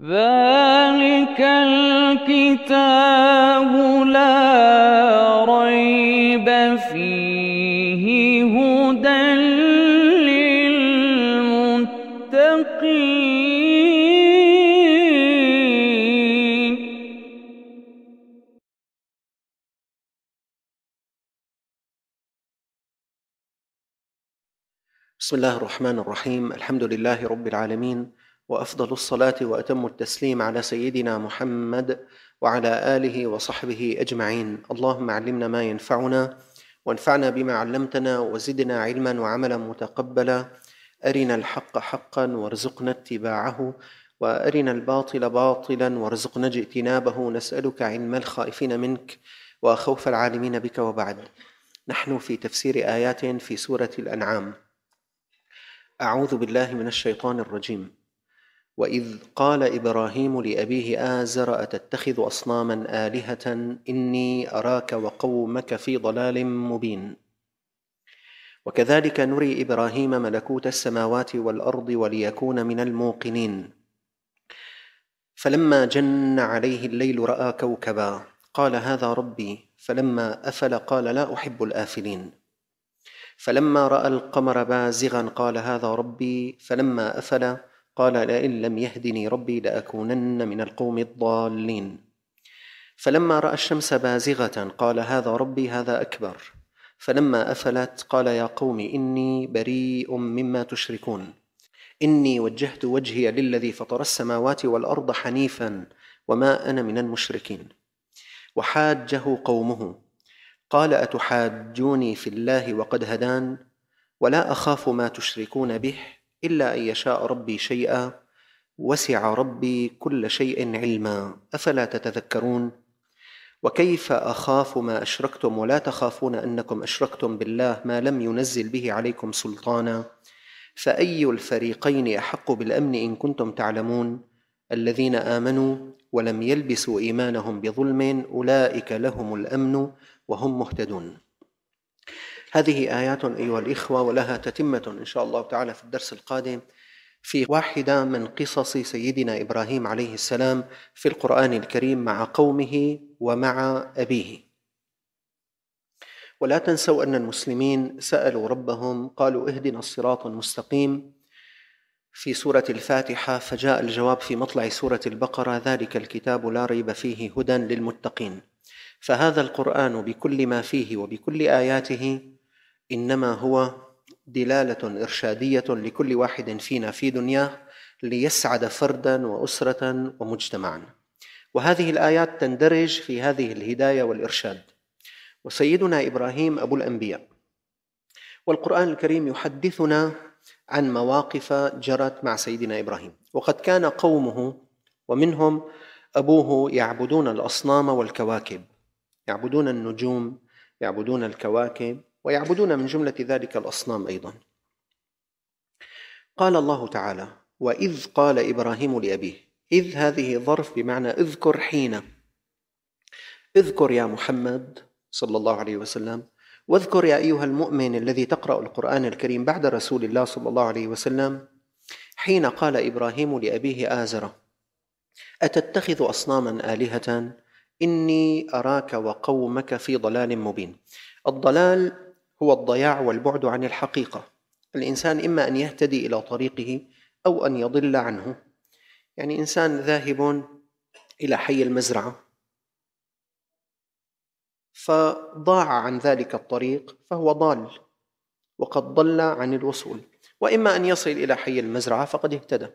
ذلك الكتاب لا ريب فيه هدى للمتقين بسم الله الرحمن الرحيم. الحمد لله رب العالمين. وأفضل الصلاة وأتم التسليم على سيدنا محمد وعلى آله وصحبه أجمعين. اللهم علمنا ما ينفعنا وانفعنا بما علمتنا وزدنا علما وعملا متقبلا. أرنا الحق حقا وارزقنا اتباعه وأرنا الباطل باطلا وارزقنا اجتنابه. نسألك علم الخائفين منك وخوف العالمين بك وبعد. نحن في تفسير آيات في سورة الأنعام. أعوذ بالله من الشيطان الرجيم. وإذ قال إبراهيم لأبيه آزر أتتخذ أصناما آلهة؟ إني أراك وقومك في ضلال مبين. وكذلك نري إبراهيم ملكوت السماوات والأرض وليكون من الموقنين. فلما جن عليه الليل رأى كوكبا قال هذا ربي. فلما أفل قال لا أحب الآفلين. فلما رأى القمر بازغا قال هذا ربي. فلما أفل قال لئن لم يهدني ربي لأكونن من القوم الضالين. فلما رأى الشمس بازغة قال هذا ربي هذا أكبر. فلما أفلت قال يا قوم إني بريء مما تشركون. إني وجهت وجهي للذي فطر السماوات والأرض حنيفا وما أنا من المشركين. وحاجه قومه. قال أتحاجوني في الله وقد هدان؟ ولا أخاف ما تشركون به؟ إلا أن يشاء ربي شيئا وسع ربي كل شيء علما. أفلا تتذكرون؟ وكيف أخاف ما أشركتم ولا تخافون أنكم أشركتم بالله ما لم ينزل به عليكم سلطانا؟ فأي الفريقين أحق بالأمن إن كنتم تعلمون؟ الذين آمنوا ولم يلبسوا إيمانهم بظلم أولئك لهم الأمن وهم مهتدون. هذه آيات أيها الإخوة ولها تتمة إن شاء الله تعالى في الدرس القادم في واحدة من قصص سيدنا إبراهيم عليه السلام في القرآن الكريم مع قومه ومع أبيه. ولا تنسوا أن المسلمين سألوا ربهم قالوا اهدنا الصراط المستقيم في سورة الفاتحة فجاء الجواب في مطلع سورة البقرة ذلك الكتاب لا ريب فيه هدى للمتقين. فهذا القرآن بكل ما فيه وبكل آياته إنما هو دلالة إرشادية لكل واحد فينا في دنياه ليسعد فردا وأسرة ومجتمعا. وهذه الآيات تندرج في هذه الهداية والإرشاد. وسيدنا إبراهيم أبو الأنبياء. والقرآن الكريم يحدثنا عن مواقف جرت مع سيدنا إبراهيم. وقد كان قومه ومنهم أبوه يعبدون الأصنام والكواكب. يعبدون النجوم يعبدون الكواكب ويعبدون من جملة ذلك الأصنام أيضا. قال الله تعالى وإذ قال إبراهيم لأبيه إذ هذه ظرف بمعنى اذكر حين اذكر يا محمد صلى الله عليه وسلم واذكر يا أيها المؤمن الذي تقرأ القرآن الكريم بعد رسول الله صلى الله عليه وسلم حين قال إبراهيم لأبيه ازر أتتخذ اصناما آلهة؟ إني أراك وقومك في ضلال مبين الضلال هو الضياع والبعد عن الحقيقة. الإنسان إما أن يهتدي إلى طريقه أو أن يضل عنه. يعني إنسان ذاهب إلى حي المزرعة فضاع عن ذلك الطريق فهو ضال وقد ضل عن الوصول. وإما أن يصل إلى حي المزرعة فقد اهتدى.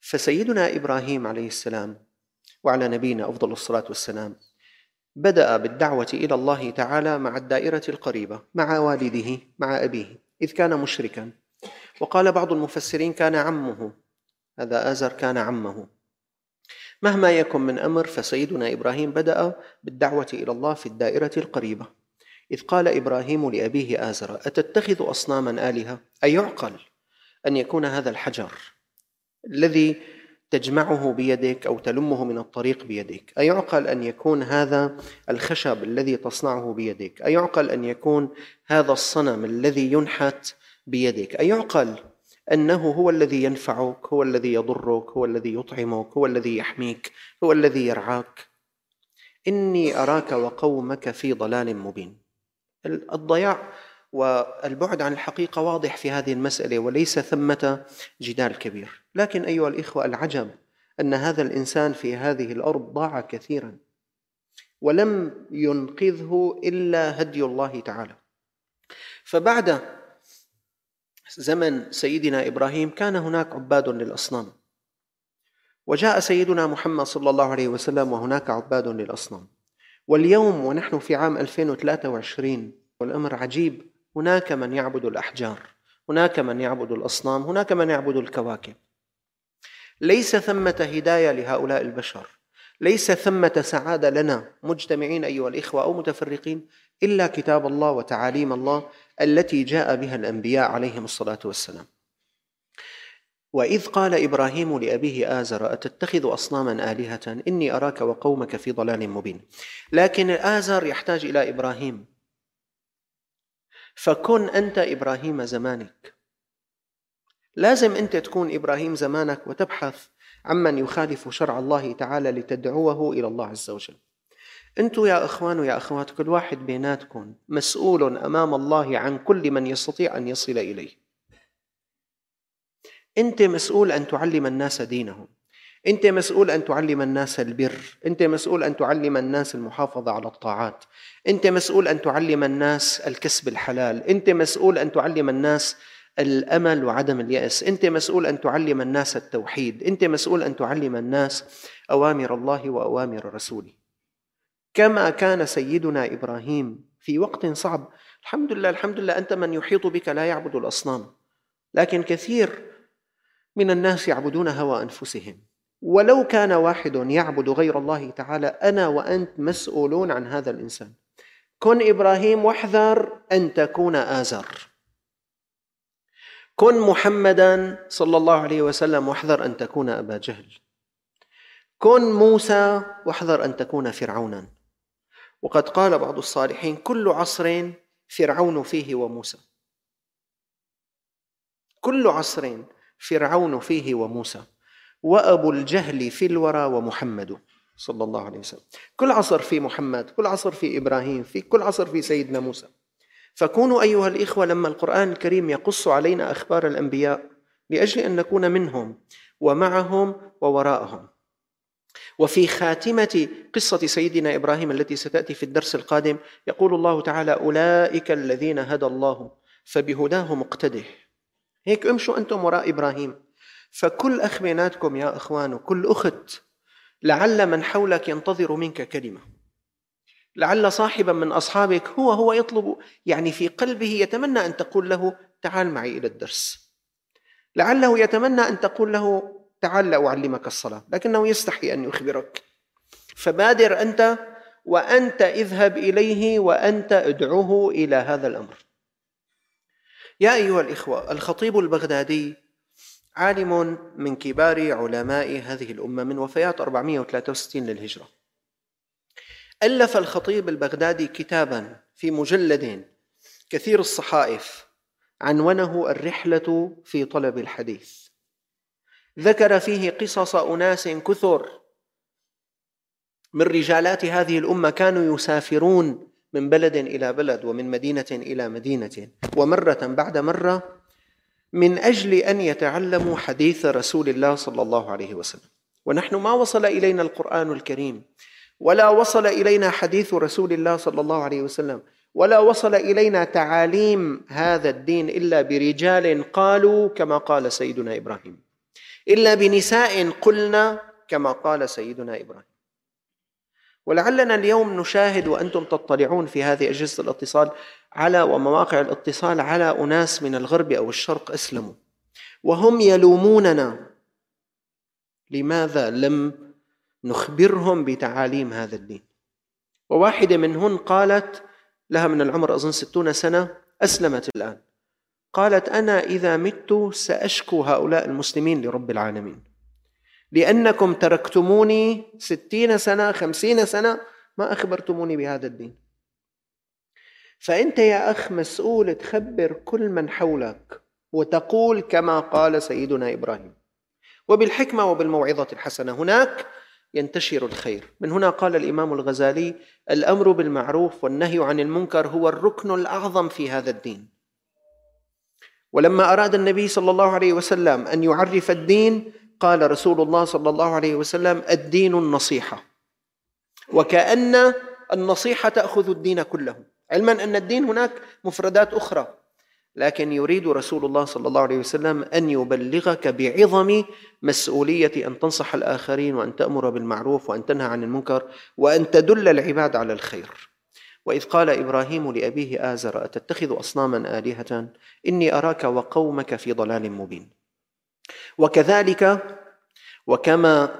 فسيدنا إبراهيم عليه السلام وعلى نبينا أفضل الصلاة والسلام بدأ بالدعوة إلى الله تعالى مع الدائرة القريبة مع والده مع أبيه إذ كان مشركا. وقال بعض المفسرين كان عمه هذا آزر كان عمه. مهما يكن من أمر فسيدنا إبراهيم بدأ بالدعوة إلى الله في الدائرة القريبة. إذ قال إبراهيم لأبيه آزر أتتخذ اصناما آلهة؟ أيعقل أن يكون هذا الحجر الذي تجمعه بيدك أو تلمه من الطريق بيدك. أيعقل أن يكون هذا الخشب الذي تصنعه بيدك؟ أيعقل أن يكون هذا الصنم الذي ينحت بيدك؟ أيعقل أنه هو الذي ينفعك هو الذي يضرك هو الذي يطعمك هو الذي يحميك هو الذي يرعاك. إني أراك وقومك في ضلال مبين. الضياع والبعد عن الحقيقة واضح في هذه المسألة وليس ثمة جدال كبير. لكن أيها الإخوة العجب أن هذا الإنسان في هذه الأرض ضاع كثيرا ولم ينقذه إلا هدي الله تعالى. فبعد زمن سيدنا إبراهيم كان هناك عباد للأصنام. وجاء سيدنا محمد صلى الله عليه وسلم وهناك عباد للأصنام. واليوم ونحن في عام 2023 والأمر عجيب هناك من يعبد الأحجار هناك من يعبد الأصنام هناك من يعبد الكواكب. ليس ثمة هداية لهؤلاء البشر ليس ثمة سعادة لنا مجتمعين أيها الإخوة أو متفرقين إلا كتاب الله وتعاليم الله التي جاء بها الأنبياء عليهم الصلاة والسلام. وإذ قال إبراهيم لأبيه آزر أتتخذ أصناما آلهة؟ إني أراك وقومك في ضلال مبين. لكن آزر يحتاج إلى إبراهيم. فكن أنت إبراهيم زمانك. لازم أنت تكون إبراهيم زمانك وتبحث عمن يخالف شرع الله تعالى لتدعوه إلى الله عز وجل. أنتم يا إخوان ويا أخوات كل واحد بيناتكم مسؤول أمام الله عن كل من يستطيع أن يصل إليه. أنت مسؤول أن تعلم الناس دينهم. أنت مسؤول أن تعلم الناس البر. أنت مسؤول أن تعلم الناس المحافظة على الطاعات. أنت مسؤول أن تعلم الناس الكسب الحلال. أنت مسؤول أن تعلم الناس الأمل وعدم اليأس. أنت مسؤول أن تعلم الناس التوحيد. أنت مسؤول أن تعلم الناس أوامر الله وأوامر رسوله. كما كان سيدنا إبراهيم في وقت صعب. الحمد لله الحمد لله أنت من يحيط بك لا يعبد الأصنام. لكن كثير من الناس يعبدون هوى أنفسهم. ولو كان واحد يعبد غير الله تعالى أنا وأنت مسؤولون عن هذا الإنسان. كن إبراهيم واحذر أن تكون آزر. كن محمدا صلى الله عليه وسلم واحذر أن تكون أبا جهل. كن موسى واحذر أن تكون فرعونا. وقد قال بعض الصالحين كل عصر فرعون فيه وموسى. كل عصر فرعون فيه وموسى. وأبو الجهل في الورى ومحمد صلى الله عليه وسلم. كل عصر في محمد كل عصر في إبراهيم في كل عصر في سيدنا موسى. فكونوا أيها الإخوة لما القرآن الكريم يقص علينا أخبار الأنبياء لأجل أن نكون منهم ومعهم ووراءهم. وفي خاتمة قصة سيدنا إبراهيم التي ستأتي في الدرس القادم يقول الله تعالى أولئك الذين هدى الله فبهداه مقتده. هيك امشوا أنتم وراء إبراهيم. فكل أخ بيناتكم يا إخوان وكل أخت لعل من حولك ينتظر منك كلمة. لعل صاحبا من أصحابك هو هو يطلب يعني في قلبه يتمنى أن تقول له تعال معي إلى الدرس. لعله يتمنى أن تقول له تعال لأعلمك الصلاة لكنه يستحي أن يخبرك. فبادر أنت وأنت اذهب إليه وأنت ادعوه إلى هذا الأمر. يا أيها الإخوة الخطيب البغدادي عالم من كبار علماء هذه الأمة من وفيات 463 للهجرة. ألف الخطيب البغدادي كتابا في مجلد كثير الصحائف عنونه الرحلة في طلب الحديث. ذكر فيه قصص أناس كثر من رجالات هذه الأمة كانوا يسافرون من بلد إلى بلد ومن مدينة إلى مدينة ومرة بعد مرة من أجل أن يتعلموا حديث رسول الله صلى الله عليه وسلم. ونحن ما وصل إلينا القرآن الكريم ولا وصل إلينا حديث رسول الله صلى الله عليه وسلم ولا وصل إلينا تعاليم هذا الدين إلا برجال قالوا كما قال سيدنا إبراهيم. إلا بنساء قلنا كما قال سيدنا إبراهيم. ولعلنا اليوم نشاهد وأنتم تطلعون في هذه أجهزة الاتصال على ومواقع الاتصال على أناس من الغرب أو الشرق أسلموا. وهم يلوموننا. لماذا لم نخبرهم بتعاليم هذا الدين؟ وواحدة منهن قالت لها من العمر أظن ستون سنة أسلمت الآن. قالت أنا إذا مت سأشكو هؤلاء المسلمين لرب العالمين. لأنكم تركتموني ستين سنة خمسين سنة ما أخبرتموني بهذا الدين. فأنت يا أخ مسؤول تخبر كل من حولك وتقول كما قال سيدنا إبراهيم. وبالحكمة وبالموعظة الحسنة هناك ينتشر الخير. من هنا قال الإمام الغزالي الأمر بالمعروف والنهي عن المنكر هو الركن الأعظم في هذا الدين. ولما أراد النبي صلى الله عليه وسلم أن يعرف الدين قال رسول الله صلى الله عليه وسلم الدين النصيحة. وكأن النصيحة تأخذ الدين كله. علما أن الدين هناك مفردات أخرى لكن يريد رسول الله صلى الله عليه وسلم أن يبلغك بعظم مسؤولية أن تنصح الآخرين وأن تأمر بالمعروف وأن تنهى عن المنكر وأن تدل العباد على الخير. وإذ قال إبراهيم لأبيه آزر أتتخذ اصناما آلهة؟ إني أراك وقومك في ضلال مبين. وكذلك وكما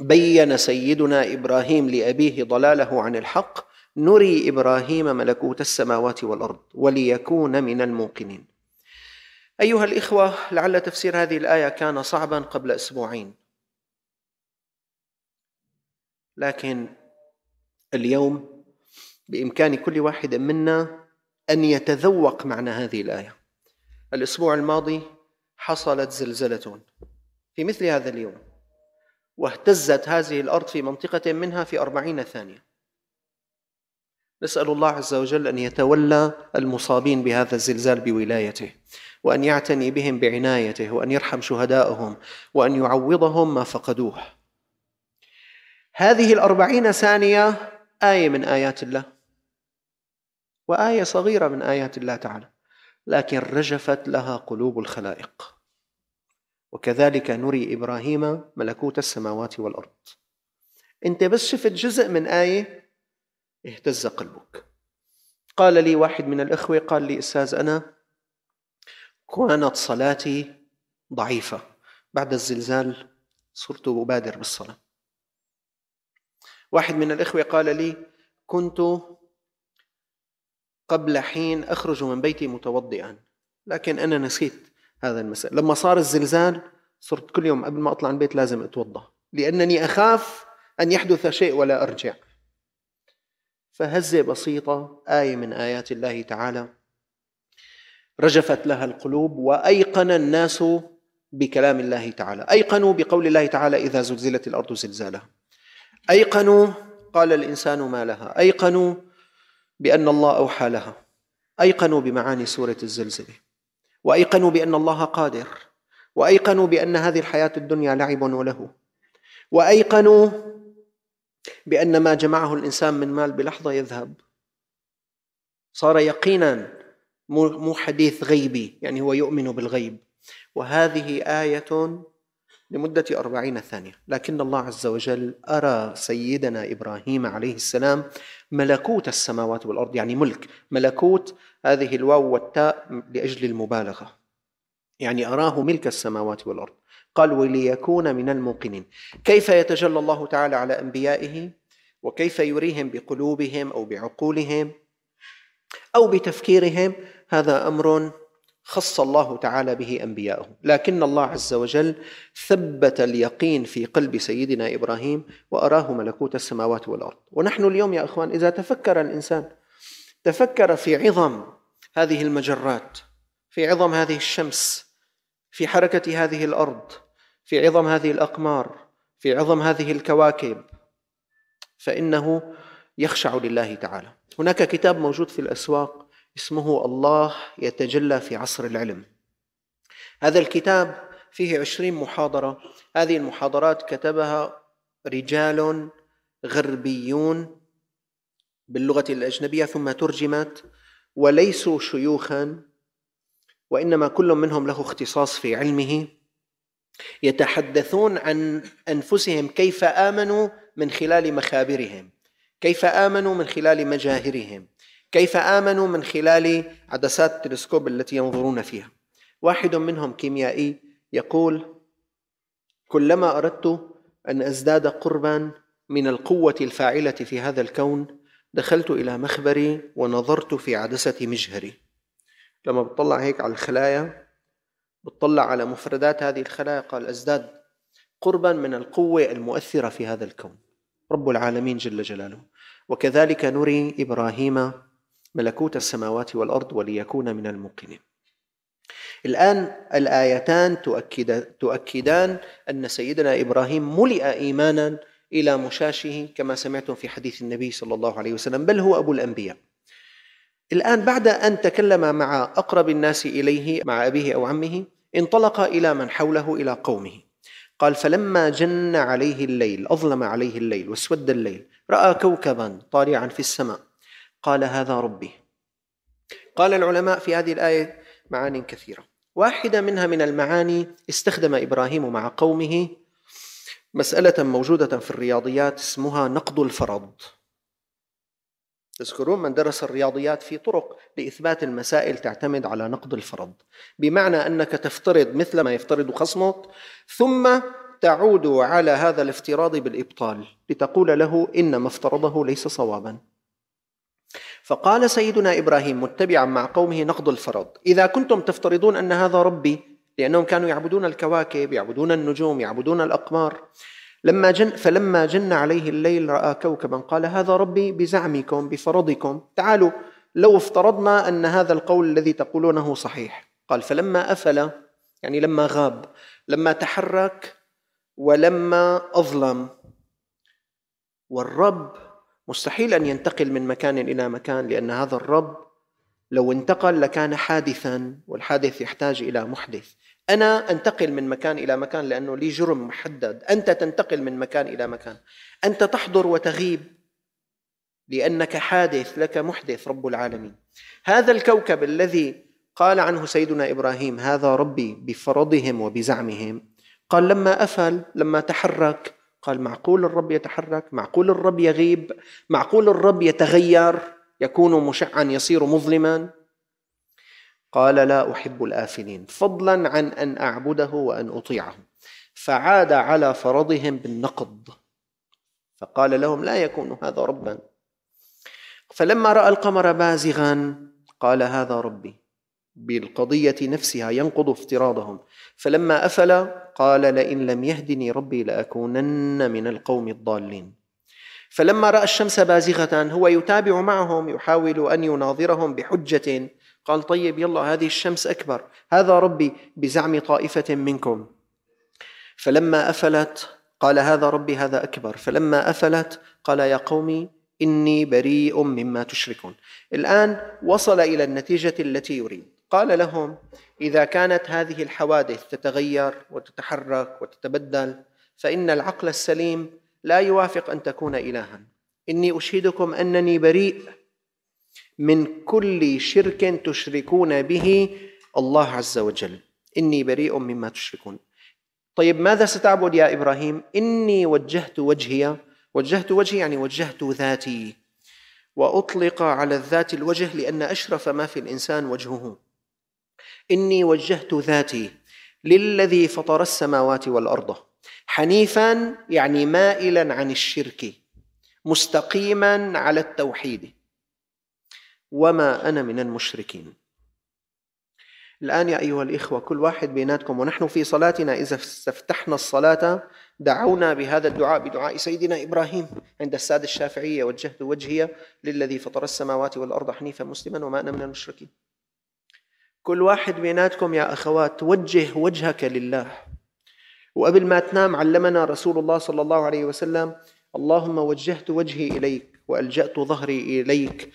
بين سيدنا إبراهيم لأبيه ضلاله عن الحق نري إبراهيم ملكوت السماوات والأرض وليكون من الموقنين. أيها الإخوة لعل تفسير هذه الآية كان صعبا قبل أسبوعين. لكن اليوم بإمكان كل واحد منا أن يتذوق معنى هذه الآية. الأسبوع الماضي حصلت زلزلة في مثل هذا اليوم واهتزت هذه الأرض في منطقة منها في أربعين ثانية. نسأل الله عز وجل أن يتولى المصابين بهذا الزلزال بولايته وأن يعتني بهم بعنايته وأن يرحم شهداءهم وأن يعوضهم ما فقدوه. هذه الأربعين ثانية آية من آيات الله وآية صغيرة من آيات الله تعالى لكن رجفت لها قلوب الخلائق. وكذلك نري إبراهيم ملكوت السماوات والأرض. أنت بس شفت جزء من آية اهتز قلبك. قال لي واحد من الأخوة قال لي أستاذ أنا كانت صلاتي ضعيفة. بعد الزلزال صرت أبادر بالصلاة. واحد من الإخوة قال لي كنت قبل حين أخرج من بيتي متوضئا لكن أنا نسيت هذا المساء. لما صار الزلزال صرت كل يوم قبل ما أطلع من البيت لازم أتوضأ لأنني أخاف أن يحدث شيء ولا أرجع. فهزة بسيطة آية من آيات الله تعالى. رجفت لها القلوب وأيقن الناس بكلام الله تعالى. أيقنوا بقول الله تعالى إذا زلزلت الأرض زلزالها أيقنوا قال الإنسان ما لها. أيقنوا بأن الله أوحى لها. أيقنوا بمعاني سورة الزلزلة. وأيقنوا بأن الله قادر. وأيقنوا بأن هذه الحياة الدنيا لعب وله. وأيقنوا بأن ما جمعه الإنسان من مال بلحظة يذهب. صار يقينا مو حديث غيبي يعني هو يؤمن بالغيب. وهذه آية لمدة أربعين ثانية. لكن الله عز وجل أرى سيدنا إبراهيم عليه السلام ملكوت السماوات والأرض يعني ملك. ملكوت هذه الواو والتاء لأجل المبالغة. يعني أراه ملك السماوات والأرض. قال وليكون من الموقنين. كيف يتجلى الله تعالى على أنبيائه؟ وكيف يريهم بقلوبهم أو بعقولهم أو بتفكيرهم؟ هذا أمر خص الله تعالى به أنبياءه. لكن الله عز وجل ثبت اليقين في قلب سيدنا إبراهيم وأراه ملكوت السماوات والأرض. ونحن اليوم يا إخوان إذا تفكر الإنسان تفكر في عظم هذه المجرات في عظم هذه الشمس في حركة هذه الأرض في عظم هذه الأقمار في عظم هذه الكواكب فإنه يخشع لله تعالى. هناك كتاب موجود في الأسواق اسمه الله يتجلى في عصر العلم. هذا الكتاب فيه عشرين محاضرة. هذه المحاضرات كتبها رجال غربيون باللغة الأجنبية ثم ترجمت وليسوا شيوخا وإنما كل منهم له اختصاص في علمه. يتحدثون عن أنفسهم كيف آمنوا من خلال مخابرهم كيف آمنوا من خلال مجاهرهم كيف آمنوا من خلال عدسات التلسكوب التي ينظرون فيها. واحد منهم كيميائي يقول كلما أردت أن أزداد قربا من القوة الفاعلة في هذا الكون دخلت إلى مخبري ونظرت في عدسة مجهري. لما بتطلع هيك على الخلايا بتطلع على مفردات هذه الخلايا قال ازداد قربا من القوة المؤثرة في هذا الكون. رب العالمين جل جلاله. وكذلك نري إبراهيم ملكوت السماوات والأرض وليكون من الموقنين. الآن الآيتان تؤكد تؤكدان أن سيدنا إبراهيم ملئ إيمانا إلى مشاشه كما سمعتم في حديث النبي صلى الله عليه وسلم بل هو أبو الأنبياء. الآن بعد أن تكلم مع أقرب الناس إليه مع أبيه أو عمه انطلق إلى من حوله إلى قومه. قال فلما جن عليه الليل أظلم عليه الليل واسود الليل رأى كوكبا طالعا في السماء. قال هذا ربي. قال العلماء في هذه الآية معان كثيرة. واحدة منها من المعاني استخدم إبراهيم مع قومه مسألة موجودة في الرياضيات اسمها نقض الفرض. تذكرون من درس الرياضيات في طرق لإثبات المسائل تعتمد على نقض الفرض. بمعنى أنك تفترض مثل ما يفترض خصمك ثم تعود على هذا الافتراض بالإبطال لتقول له إن ما افترضه ليس صوابا. فقال سيدنا إبراهيم متبعا مع قومه نقض الفرض إذا كنتم تفترضون أن هذا ربي لأنهم كانوا يعبدون الكواكب يعبدون النجوم يعبدون الأقمار لما جن فلما جن عليه الليل رأى كوكبا قال هذا ربي بزعمكم بفرضكم. تعالوا لو افترضنا أن هذا القول الذي تقولونه صحيح. قال فلما أفل يعني لما غاب لما تحرك ولما أظلم. والرب مستحيل أن ينتقل من مكان إلى مكان لأن هذا الرب لو انتقل لكان حادثا والحادث يحتاج إلى محدث. أنا أنتقل من مكان إلى مكان لأنه لي جرم محدد. أنت تنتقل من مكان إلى مكان. أنت تحضر وتغيب لأنك حادث لك محدث رب العالمين. هذا الكوكب الذي قال عنه سيدنا إبراهيم هذا ربي بفرضهم وبزعمهم. قال لما أفل لما تحرك. قال معقول الرب يتحرك؟ معقول الرب يغيب؟ معقول الرب يتغير؟ يكون مشعا يصير مظلما؟ قال لا أحب الآفلين فضلا عن أن أعبده وأن أطيعه. فعاد على فرضهم بالنقض. فقال لهم لا يكون هذا ربا. فلما رأى القمر بازغا قال هذا ربي. بالقضية نفسها ينقض افتراضهم. فلما أفل قال لئن لم يهدني ربي لأكونن من القوم الضالين. فلما رأى الشمس بازغة هو يتابع معهم يحاول أن يناظرهم بحجة قال طيب يلا هذه الشمس أكبر. هذا ربي بزعم طائفة منكم. فلما أفلت قال هذا ربي هذا أكبر. فلما أفلت قال يا قومي إني بريء مما تشركون. الآن وصل إلى النتيجة التي يريد. قال لهم إذا كانت هذه الحوادث تتغير وتتحرك وتتبدل فإن العقل السليم لا يوافق أن تكون إلها. إني أشهدكم أنني بريء من كل شرك تشركون به الله عز وجل. إني بريء مما تشركون. طيب ماذا ستعبد يا إبراهيم؟ إني وجهت وجهي وجهت وجهي يعني وجهت ذاتي. وأطلق على الذات الوجه لأن أشرف ما في الإنسان وجهه. إني وجهت ذاتي للذي فطر السماوات والأرض. حنيفا يعني مائلا عن الشرك. مستقيما على التوحيد. وما أنا من المشركين. الآن يا أيها الإخوة كل واحد بيناتكم ونحن في صلاتنا إذا استفتحنا الصلاة دعونا بهذا الدعاء بدعاء سيدنا إبراهيم. عند السادة الشافعية وجهت وجهي للذي فطر السماوات والأرض حنيفا مسلما وما أنا من المشركين. كل واحد بيناتكم يا أخوات توجه وجهك لله. وقبل ما تنام علمنا رسول الله صلى الله عليه وسلم اللهم وجهت وجهي إليك وألجأت ظهري إليك.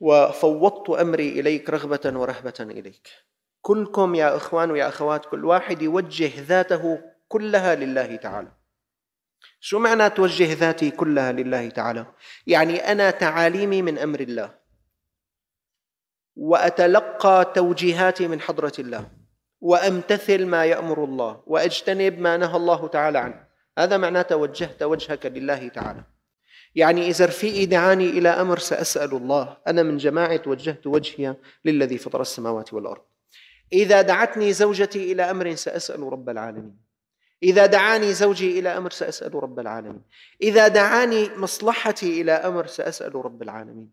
وفوضت أمري إليك رغبة ورهبة إليك. كلكم يا إخوان ويا أخوات كل واحد يوجه ذاته كلها لله تعالى. شو معنى توجه ذاتي كلها لله تعالى؟ يعني أنا تعاليمي من أمر الله. وأتلقى توجيهاتي من حضرة الله. وأمتثل ما يأمر الله. وأجتنب ما نهى الله تعالى عنه. هذا معناه توجهت وجهك لله تعالى. يعني إذا رفيقي دعاني إلى أمر سأسأل الله. أنا من جماعة وجهت وجهي للذي فطر السماوات والأرض. إذا دعتني زوجتي إلى أمر سأسأل رب العالمين. إذا دعاني زوجي إلى أمر سأسأل رب العالمين. إذا دعاني مصلحتي إلى أمر سأسأل رب العالمين.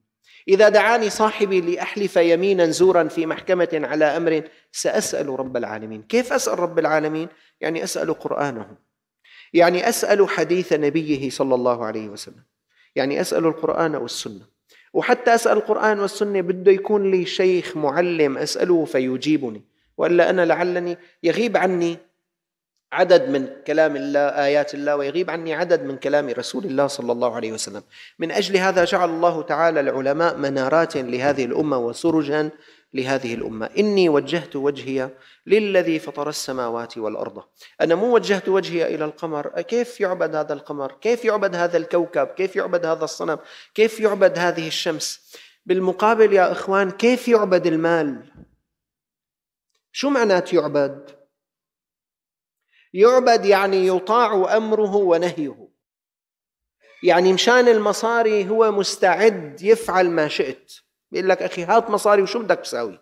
إذا دعاني صاحبي لأحلف يمينا زورا في محكمة على أمر سأسأل رب العالمين. كيف أسأل رب العالمين؟ يعني أسأل قرآنه. يعني أسأل حديث نبيه صلى الله عليه وسلم. يعني أسأل القرآن والسنة. وحتى أسأل القرآن والسنة بده يكون لي شيخ معلم أسأله فيجيبني. وإلا أنا لعلني يغيب عني عدد من كلام الله آيات الله ويغيب عني عدد من كلام رسول الله صلى الله عليه وسلم. من أجل هذا جعل الله تعالى العلماء منارات لهذه الأمة وسرجا لهذه الأمة. إني وجهت وجهي للذي فطر السماوات والأرض. أنا مو وجهت وجهي إلى القمر. كيف يعبد هذا القمر؟ كيف يعبد هذا الكوكب؟ كيف يعبد هذا الصنم؟ كيف يعبد هذه الشمس؟ بالمقابل يا إخوان كيف يعبد المال؟ شو معنات يعبد؟ يعبد يعني يطاع أمره ونهيه. يعني مشان المصاري هو مستعد يفعل ما شئت. بيقول لك أخي هات مصاري وشو بدك تساوي؟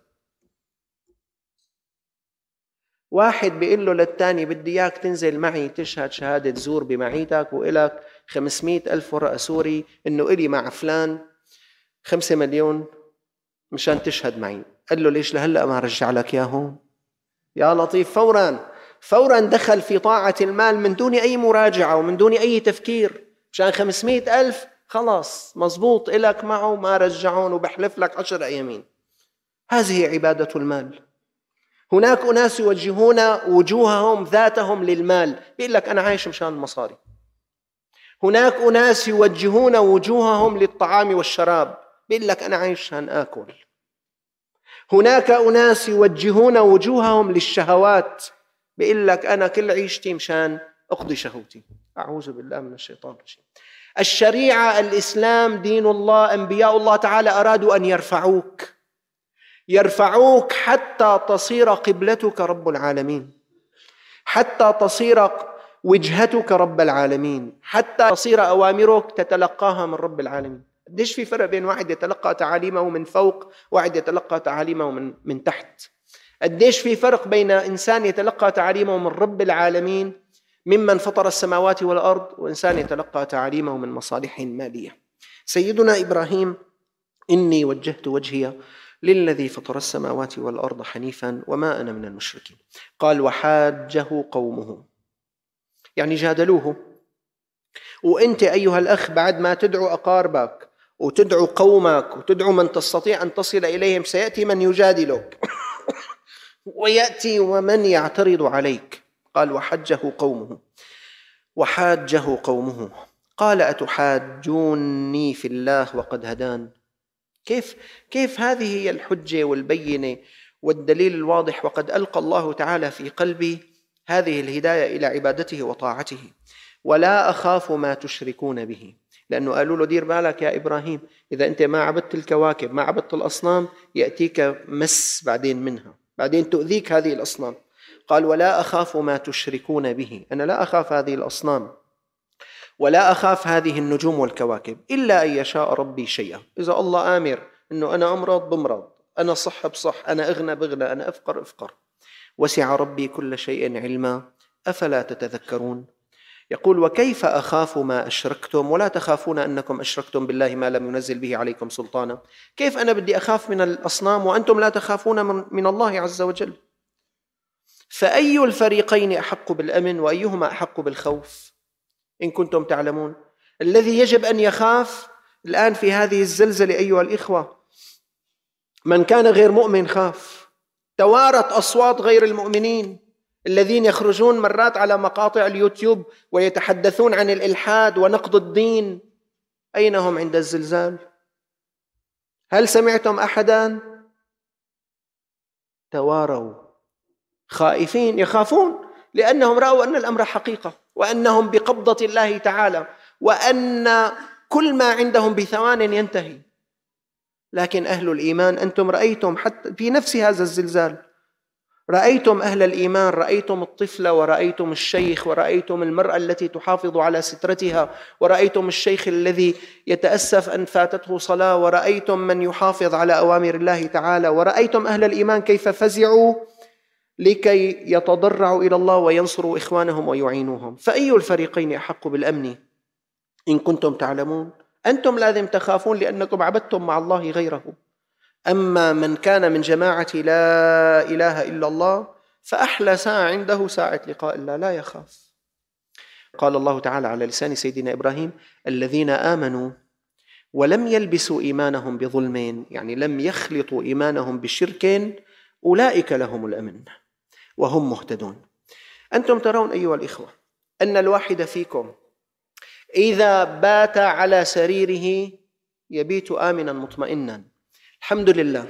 واحد بيقول له للثاني بدي إياك تنزل معي تشهد شهادة زور بمعيتك وإلك خمسمائة ألف ورقة سوري إنه إلي مع فلان خمسة مليون مشان تشهد معي. قال له ليش لهلأ ما رجع لك إياهم يا لطيف فورا فورا دخل في طاعة المال من دون أي مراجعة ومن دون أي تفكير. مشان خمسمائة ألف خلاص مزبوط إلك معه ما رجعون وبحلف لك عشر أيامين. هذه عبادة المال. هناك أناس يوجهون وجوههم ذاتهم للمال بيقول لك أنا عايش مشان المصاري هناك أناس يوجهون وجوههم للطعام والشراب بيقول لك أنا عايش مشان آكل. هناك أناس يوجهون وجوههم للشهوات بيقول لك أنا كل عيشتي مشان أقضي شهوتي. أعوذ بالله من الشيطان الرجيم. الشريعة الإسلام دين الله أنبياء الله تعالى أرادوا أن يرفعوك. يرفعوك حتى تصير قبلتك رب العالمين. حتى تصير وجهتك رب العالمين. حتى تصير أوامرك تتلقاها من رب العالمين. قديش في فرق بين واحد يتلقى تعاليمه من فوق واحد يتلقى تعاليمه من, من تحت؟ قديش في فرق بين إنسان يتلقى تعاليمه من رب العالمين ممن فطر السماوات والأرض وإنسان يتلقى تعاليمه من مصالح مالية. سيدنا إبراهيم إني وجهت وجهي للذي فطر السماوات والأرض حنيفا وما أنا من المشركين. قال وحاجه قومه. يعني جادلوه. وأنت أيها الأخ بعد ما تدعو أقاربك وتدعو قومك وتدعو من تستطيع أن تصل إليهم سيأتي من يجادلك. ويأتي ومن يعترض عليك. قال وحجه قومه. وحاجه قومه. قال أتحاجوني في الله وقد هدان. كيف كيف هذه هي الحجة والبينة والدليل الواضح وقد ألقى الله تعالى في قلبي هذه الهداية إلى عبادته وطاعته. ولا أخاف ما تشركون به. لأنه قالوا له دير بالك يا إبراهيم إذا أنت ما عبدت الكواكب ما عبدت الأصنام يأتيك مس بعدين منها بعدين تؤذيك هذه الأصنام. قال ولا أخاف ما تشركون به. أنا لا أخاف هذه الأصنام ولا أخاف هذه النجوم والكواكب إلا أن يشاء ربي شيئا. إذا الله آمر أنه أنا أمرض بمرض أنا صح بصح أنا أغنى بغنى أنا أفقر أفقر. وسع ربي كل شيء علما أفلا تتذكرون؟ يقول وكيف أخاف ما أشركتم؟ ولا تخافون أنكم أشركتم بالله ما لم ينزل به عليكم سلطانا. كيف أنا بدي أخاف من الأصنام وأنتم لا تخافون من الله عز وجل؟ فأي الفريقين أحق بالأمن وأيهما أحق بالخوف؟ إن كنتم تعلمون. الذي يجب أن يخاف الآن في هذه الزلزلة أيها الإخوة من كان غير مؤمن خاف. توارت أصوات غير المؤمنين الذين يخرجون مرات على مقاطع اليوتيوب ويتحدثون عن الإلحاد ونقض الدين. أين هم عند الزلزال؟ هل سمعتم أحدا؟ تواروا. خائفين يخافون لأنهم رأوا أن الأمر حقيقة وأنهم بقبضة الله تعالى وأن كل ما عندهم بثوان ينتهي. لكن أهل الإيمان أنتم رأيتم حتى في نفس هذا الزلزال. رأيتم أهل الإيمان رأيتم الطفل ورأيتم الشيخ ورأيتم المرأة التي تحافظ على سترتها ورأيتم الشيخ الذي يتأسف أن فاتته صلاة ورأيتم من يحافظ على أوامر الله تعالى ورأيتم أهل الإيمان كيف فزعوا. لكي يتضرعوا إلى الله وينصروا إخوانهم ويعينوهم. فأي الفريقين أحق بالأمن؟ إن كنتم تعلمون. أنتم لازم تخافون لأنكم عبدتم مع الله غيره. أما من كان من جماعة لا إله إلا الله فأحلى ساعة عنده ساعة لقاء الله لا يخاف. قال الله تعالى على لسان سيدنا إبراهيم الذين آمنوا ولم يلبسوا إيمانهم بظلم يعني لم يخلطوا إيمانهم بشرك أولئك لهم الأمن. وهم مهتدون. أنتم ترون أيها الإخوة أن الواحد فيكم إذا بات على سريره يبيت آمنا مطمئنا. الحمد لله.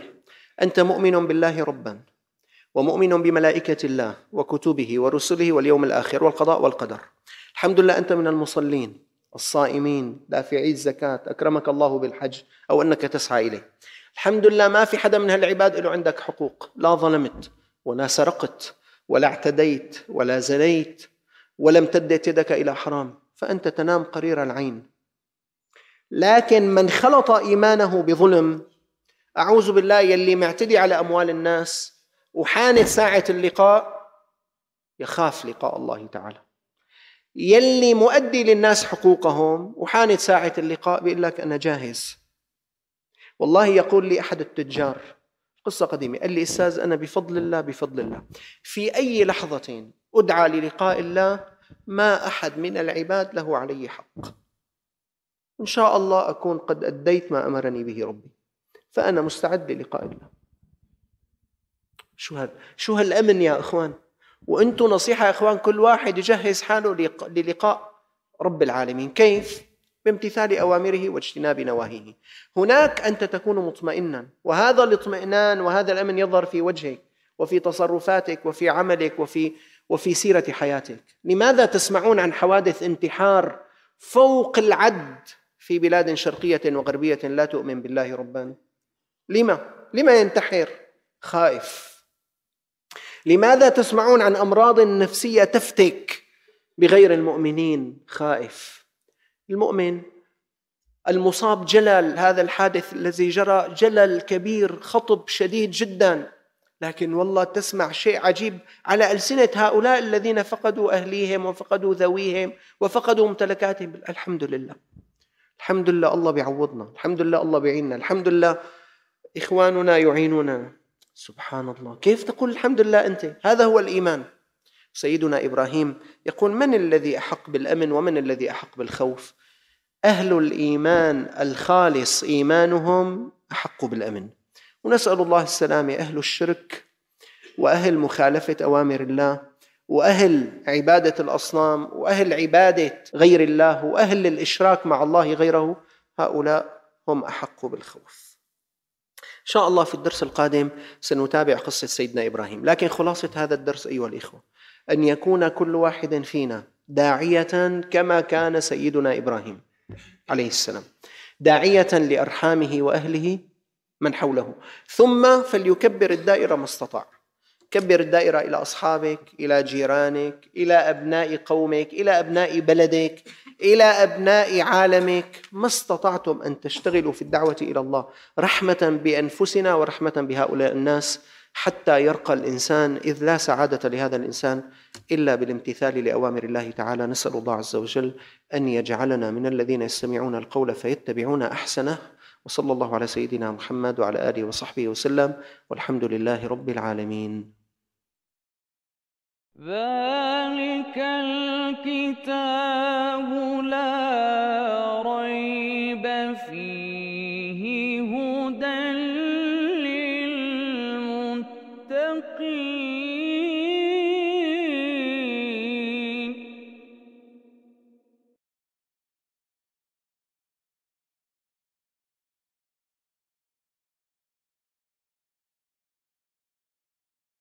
أنت مؤمن بالله ربا ومؤمن بملائكة الله وكتبه ورسله واليوم الآخر والقضاء والقدر. الحمد لله أنت من المصلين الصائمين دافعي الزكاة أكرمك الله بالحج أو أنك تسعى إليه. الحمد لله ما في حدا من هالعباد له عندك حقوق لا ظلمت. ولا سرقت ولا اعتديت ولا زنيت ولا امتدت يدك إلى حرام فأنت تنام قرير العين. لكن من خلط إيمانه بظلم أعوذ بالله يلي معتدي على أموال الناس وحانت ساعة اللقاء يخاف لقاء الله تعالى. يلي مؤدي للناس حقوقهم وحانت ساعة اللقاء بيقول لك أنا جاهز. والله يقول لي أحد التجار قصة قديمة. قال لي أستاذ أنا بفضل الله بفضل الله. في أي لحظة أدعى للقاء الله ما أحد من العباد له علي حق. إن شاء الله أكون قد أديت ما أمرني به ربي. فأنا مستعد للقاء الله. شو هذا شو هالأمن يا إخوان؟ وأنتم نصيحة يا إخوان كل واحد يجهز حاله للقاء رب العالمين. كيف؟ بامتثال أوامره واجتناب نواهيه. هناك أنت تكون مطمئنا وهذا الاطمئنان وهذا الأمن يظهر في وجهك وفي تصرفاتك وفي عملك وفي وفي سيرة حياتك. لماذا تسمعون عن حوادث انتحار فوق العد في بلاد شرقية وغربية لا تؤمن بالله ربا؟ لما؟ لما ينتحر؟ خائف. لماذا تسمعون عن أمراض نفسية تفتك بغير المؤمنين؟ خائف. المؤمن. المصاب جلل هذا الحادث الذي جرى جلل كبير خطب شديد جدا. لكن والله تسمع شيء عجيب على ألسنة هؤلاء الذين فقدوا أهليهم وفقدوا ذويهم وفقدوا ممتلكاتهم. الحمد لله. الحمد لله الله بيعوضنا. الحمد لله الله بيعيننا. الحمد لله إخواننا يعيننا سبحان الله. كيف تقول الحمد لله أنت؟ هذا هو الإيمان. سيدنا إبراهيم يقول من الذي أحق بالأمن ومن الذي أحق بالخوف؟ أهل الإيمان الخالص إيمانهم أحق بالأمن. ونسأل الله السلامه أهل الشرك وأهل مخالفة أوامر الله وأهل عبادة الأصنام وأهل عبادة غير الله وأهل الإشراك مع الله غيره هؤلاء هم أحق بالخوف. إن شاء الله في الدرس القادم سنتابع قصة سيدنا إبراهيم لكن خلاصة هذا الدرس أيها الإخوة أن يكون كل واحد فينا داعية كما كان سيدنا إبراهيم عليه السلام. داعية لأرحامه وأهله من حوله. ثم فليكبر الدائرة ما استطاع. كبر الدائرة إلى أصحابك إلى جيرانك إلى أبناء قومك إلى أبناء بلدك إلى أبناء عالمك. ما استطعتم أن تشتغلوا في الدعوة إلى الله رحمة بأنفسنا ورحمة بهؤلاء الناس حتى يرقى الإنسان إذ لا سعادة لهذا الإنسان إلا بالامتثال لأوامر الله تعالى. نسأل الله عز وجل أن يجعلنا من الذين يستمعون القول فيتبعون أحسنه. وصلى الله على سيدنا محمد وعلى آله وصحبه وسلم. والحمد لله رب العالمين. ذلك الكتاب لا